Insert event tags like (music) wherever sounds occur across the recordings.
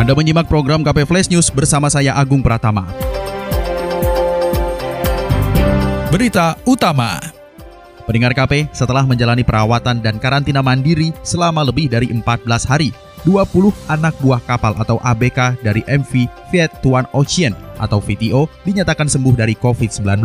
Anda menyimak program KP Flash News bersama saya Agung Pratama. Berita utama. Pendengar KP, setelah menjalani perawatan dan karantina mandiri selama lebih dari 14 hari, 20 anak buah kapal atau ABK dari MV Viet Tuan Ocean atau VTO dinyatakan sembuh dari COVID-19.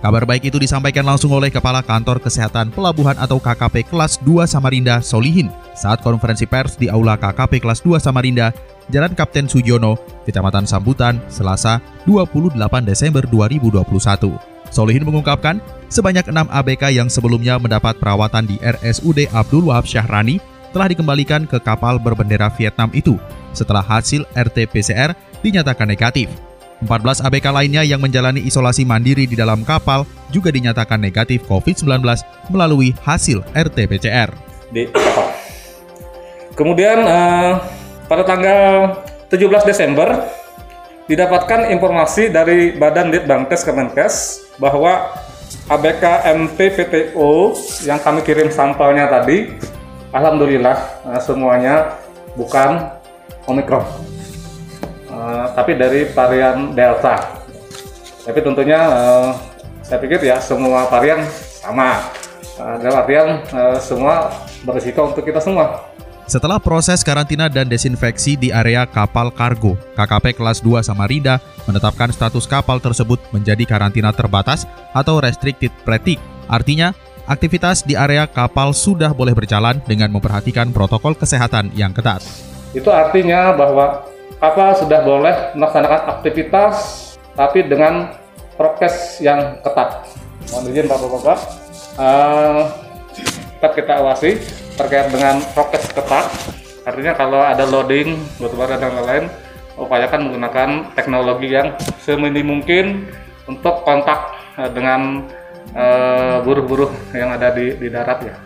Kabar baik itu disampaikan langsung oleh Kepala Kantor Kesehatan Pelabuhan atau KKP Kelas 2 Samarinda, Solihin, saat konferensi pers di Aula KKP Kelas 2 Samarinda, Jalan Kapten Sujono, Kecamatan Sambutan, Selasa 28 Desember 2021. Solihin mengungkapkan, sebanyak 6 ABK yang sebelumnya mendapat perawatan di RSUD Abdul Wahab Syahrani telah dikembalikan ke kapal berbendera Vietnam itu setelah hasil RT-PCR dinyatakan negatif. 14 ABK lainnya yang menjalani isolasi mandiri di dalam kapal juga dinyatakan negatif COVID-19 melalui hasil RT-PCR. (coughs) Kemudian uh, pada tanggal 17 Desember didapatkan informasi dari Badan Litbangkes Kemenkes bahwa ABK MT VTO yang kami kirim sampelnya tadi, alhamdulillah uh, semuanya bukan Omikron uh, tapi dari varian Delta. Tapi tentunya uh, saya pikir ya semua varian sama. Dalam artian semua berisiko untuk kita semua. Setelah proses karantina dan desinfeksi di area kapal kargo, KKP kelas 2 Samarinda menetapkan status kapal tersebut menjadi karantina terbatas atau restricted pratik. Artinya, aktivitas di area kapal sudah boleh berjalan dengan memperhatikan protokol kesehatan yang ketat. Itu artinya bahwa kapal sudah boleh melaksanakan aktivitas tapi dengan prokes yang ketat. Mohon izin Bapak-Bapak, uh, tetap kita awasi terkait dengan prokes ketat. Artinya kalau ada loading, batubara dan lain-lain, upayakan menggunakan teknologi yang seminim mungkin untuk kontak uh, dengan buruh-buruh uh, yang ada di, di darat ya.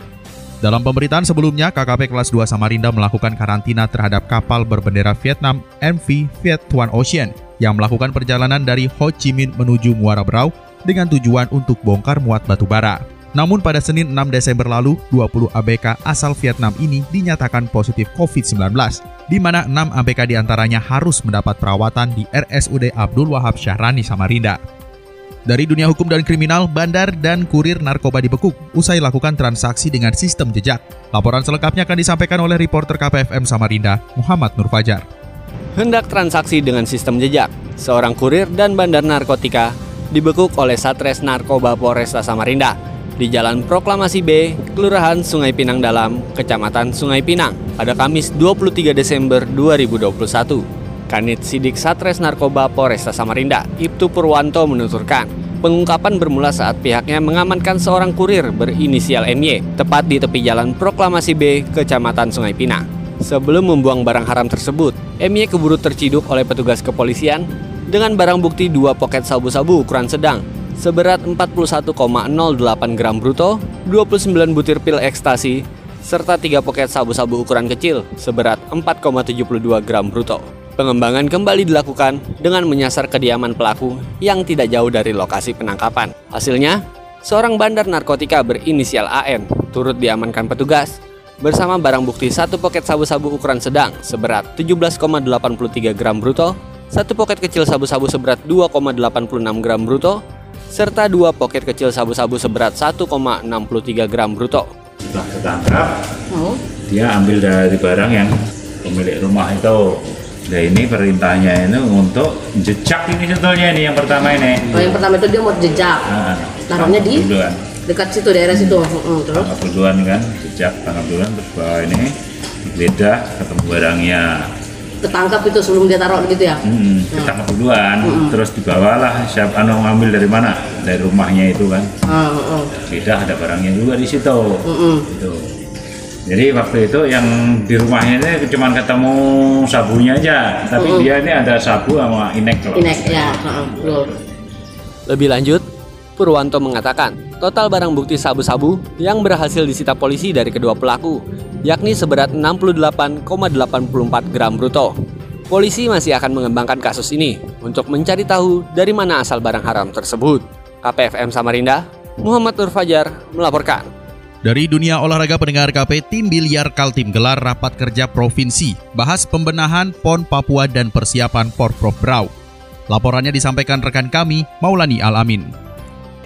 Dalam pemberitaan sebelumnya, KKP kelas 2 Samarinda melakukan karantina terhadap kapal berbendera Vietnam MV Viet Tuan Ocean yang melakukan perjalanan dari Ho Chi Minh menuju Muara Brau dengan tujuan untuk bongkar muat batu bara. Namun pada Senin 6 Desember lalu, 20 ABK asal Vietnam ini dinyatakan positif COVID-19, di mana 6 ABK di antaranya harus mendapat perawatan di RSUD Abdul Wahab Syahrani Samarinda. Dari dunia hukum dan kriminal, bandar dan kurir narkoba dibekuk usai lakukan transaksi dengan sistem jejak. Laporan selengkapnya akan disampaikan oleh reporter KPFM Samarinda, Muhammad Nur Fajar. Hendak transaksi dengan sistem jejak, seorang kurir dan bandar narkotika dibekuk oleh Satres Narkoba Polresta Samarinda di Jalan Proklamasi B, Kelurahan Sungai Pinang Dalam, Kecamatan Sungai Pinang, pada Kamis 23 Desember 2021. Kanit Sidik Satres Narkoba Polresta Samarinda, Ibtu Purwanto menuturkan, pengungkapan bermula saat pihaknya mengamankan seorang kurir berinisial MY tepat di tepi jalan Proklamasi B, Kecamatan Sungai Pinang. Sebelum membuang barang haram tersebut, MY keburu terciduk oleh petugas kepolisian dengan barang bukti dua poket sabu-sabu ukuran sedang seberat 41,08 gram bruto, 29 butir pil ekstasi, serta tiga poket sabu-sabu ukuran kecil seberat 4,72 gram bruto. Pengembangan kembali dilakukan dengan menyasar kediaman pelaku yang tidak jauh dari lokasi penangkapan. Hasilnya, seorang bandar narkotika berinisial AN turut diamankan petugas bersama barang bukti satu poket sabu-sabu ukuran sedang seberat 17,83 gram bruto, satu poket kecil sabu-sabu seberat 2,86 gram bruto, serta dua poket kecil sabu-sabu seberat 1,63 gram bruto. Setelah tertangkap, oh. dia ambil dari barang yang pemilik rumah itu Nah ini perintahnya itu untuk jejak ini sebetulnya ini yang pertama ini. Oh yang pertama itu dia mau jejak. Nah, Taruhnya di duluan. dekat situ daerah situ. Hmm, terus? Tangkap duluan kan, jejak tangkap duluan terus bawa ini digeledah ketemu barangnya. Ketangkap itu sebelum dia taruh gitu ya? Hmm, ketangkap duluan, hmm. terus dibawalah siapa anu ngambil dari mana? Dari rumahnya itu kan. Hmm, hmm. Tidak ada barangnya juga di situ. Hmm. Itu. Jadi waktu itu yang di rumahnya ini cuma ketemu sabunya aja, tapi uh dia ini ada sabu sama inek loh. Inek ya, uh, Lebih lanjut, Purwanto mengatakan total barang bukti sabu-sabu yang berhasil disita polisi dari kedua pelaku, yakni seberat 68,84 gram bruto. Polisi masih akan mengembangkan kasus ini untuk mencari tahu dari mana asal barang haram tersebut. KPFM Samarinda, Muhammad Nur Fajar melaporkan. Dari dunia olahraga pendengar KP, tim biliar Kaltim gelar rapat kerja provinsi, bahas pembenahan PON Papua dan persiapan Porprov Brau. Laporannya disampaikan rekan kami, Maulani Alamin.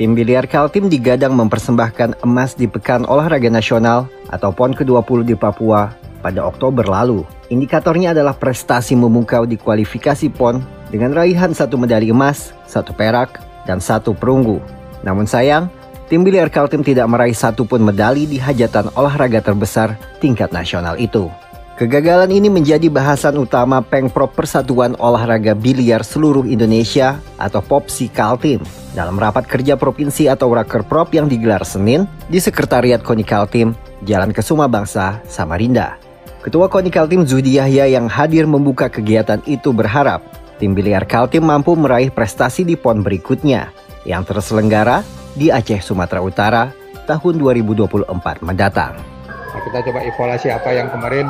Tim biliar Kaltim digadang mempersembahkan emas di Pekan Olahraga Nasional atau PON ke-20 di Papua pada Oktober lalu. Indikatornya adalah prestasi memukau di kualifikasi PON dengan raihan satu medali emas, satu perak, dan satu perunggu. Namun sayang, tim biliar Kaltim tidak meraih satupun medali di hajatan olahraga terbesar tingkat nasional itu. Kegagalan ini menjadi bahasan utama Pengprov Persatuan Olahraga Biliar Seluruh Indonesia atau POPSI Kaltim dalam rapat kerja provinsi atau Rakerprov yang digelar Senin di Sekretariat KONI Kaltim, Jalan Kesuma Bangsa, Samarinda. Ketua KONI Kaltim Zudi Yahya yang hadir membuka kegiatan itu berharap tim biliar Kaltim mampu meraih prestasi di PON berikutnya yang terselenggara di Aceh, Sumatera Utara tahun 2024 mendatang. Nah, kita coba evaluasi apa yang kemarin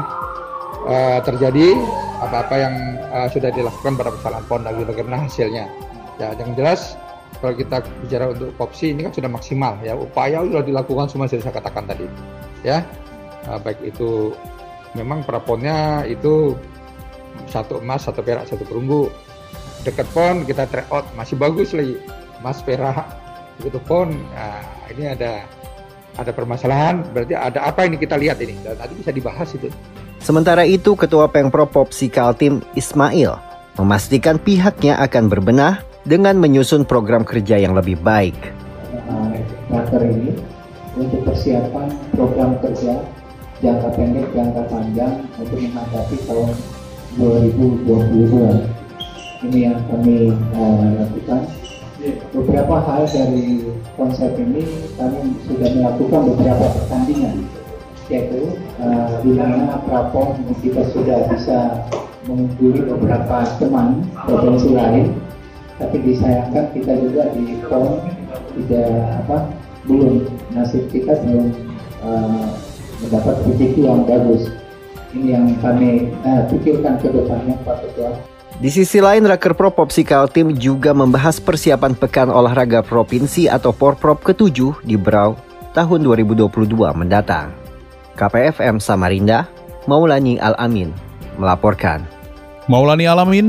uh, terjadi, apa-apa yang uh, sudah dilakukan pada persoalan PON dan bagaimana hasilnya. Ya, yang jelas kalau kita bicara untuk kopsi ini kan sudah maksimal ya. Upaya sudah dilakukan semua sudah saya katakan tadi ya. Nah, baik itu memang praponnya itu satu emas satu perak satu perunggu. Dekat pon kita tryout masih bagus lagi emas perak begitu pun nah, ini ada ada permasalahan. Berarti ada apa ini kita lihat ini? Dan tadi bisa dibahas itu. Sementara itu ketua Pengpro Popsi Kaltim Ismail memastikan pihaknya akan berbenah dengan menyusun program kerja yang lebih baik. Raker ini untuk persiapan program kerja jangka pendek, jangka panjang untuk menghadapi tahun 2022. Ini yang kami uh, lakukan beberapa hal dari konsep ini kami sudah melakukan beberapa pertandingan yaitu uh, di mana Prapon kita sudah bisa mengungguli beberapa teman provinsi lain tapi disayangkan kita juga di PON tidak apa belum nasib kita belum uh, mendapat rezeki yang bagus ini yang kami uh, pikirkan ke depannya Pak Ketua di sisi lain, Raker Pro Popsi Kaltim juga membahas persiapan Pekan Olahraga Provinsi atau Porprov ke-7 di Brau tahun 2022 mendatang. KPFM Samarinda, Maulani Al-Amin, melaporkan. Maulani Al-Amin,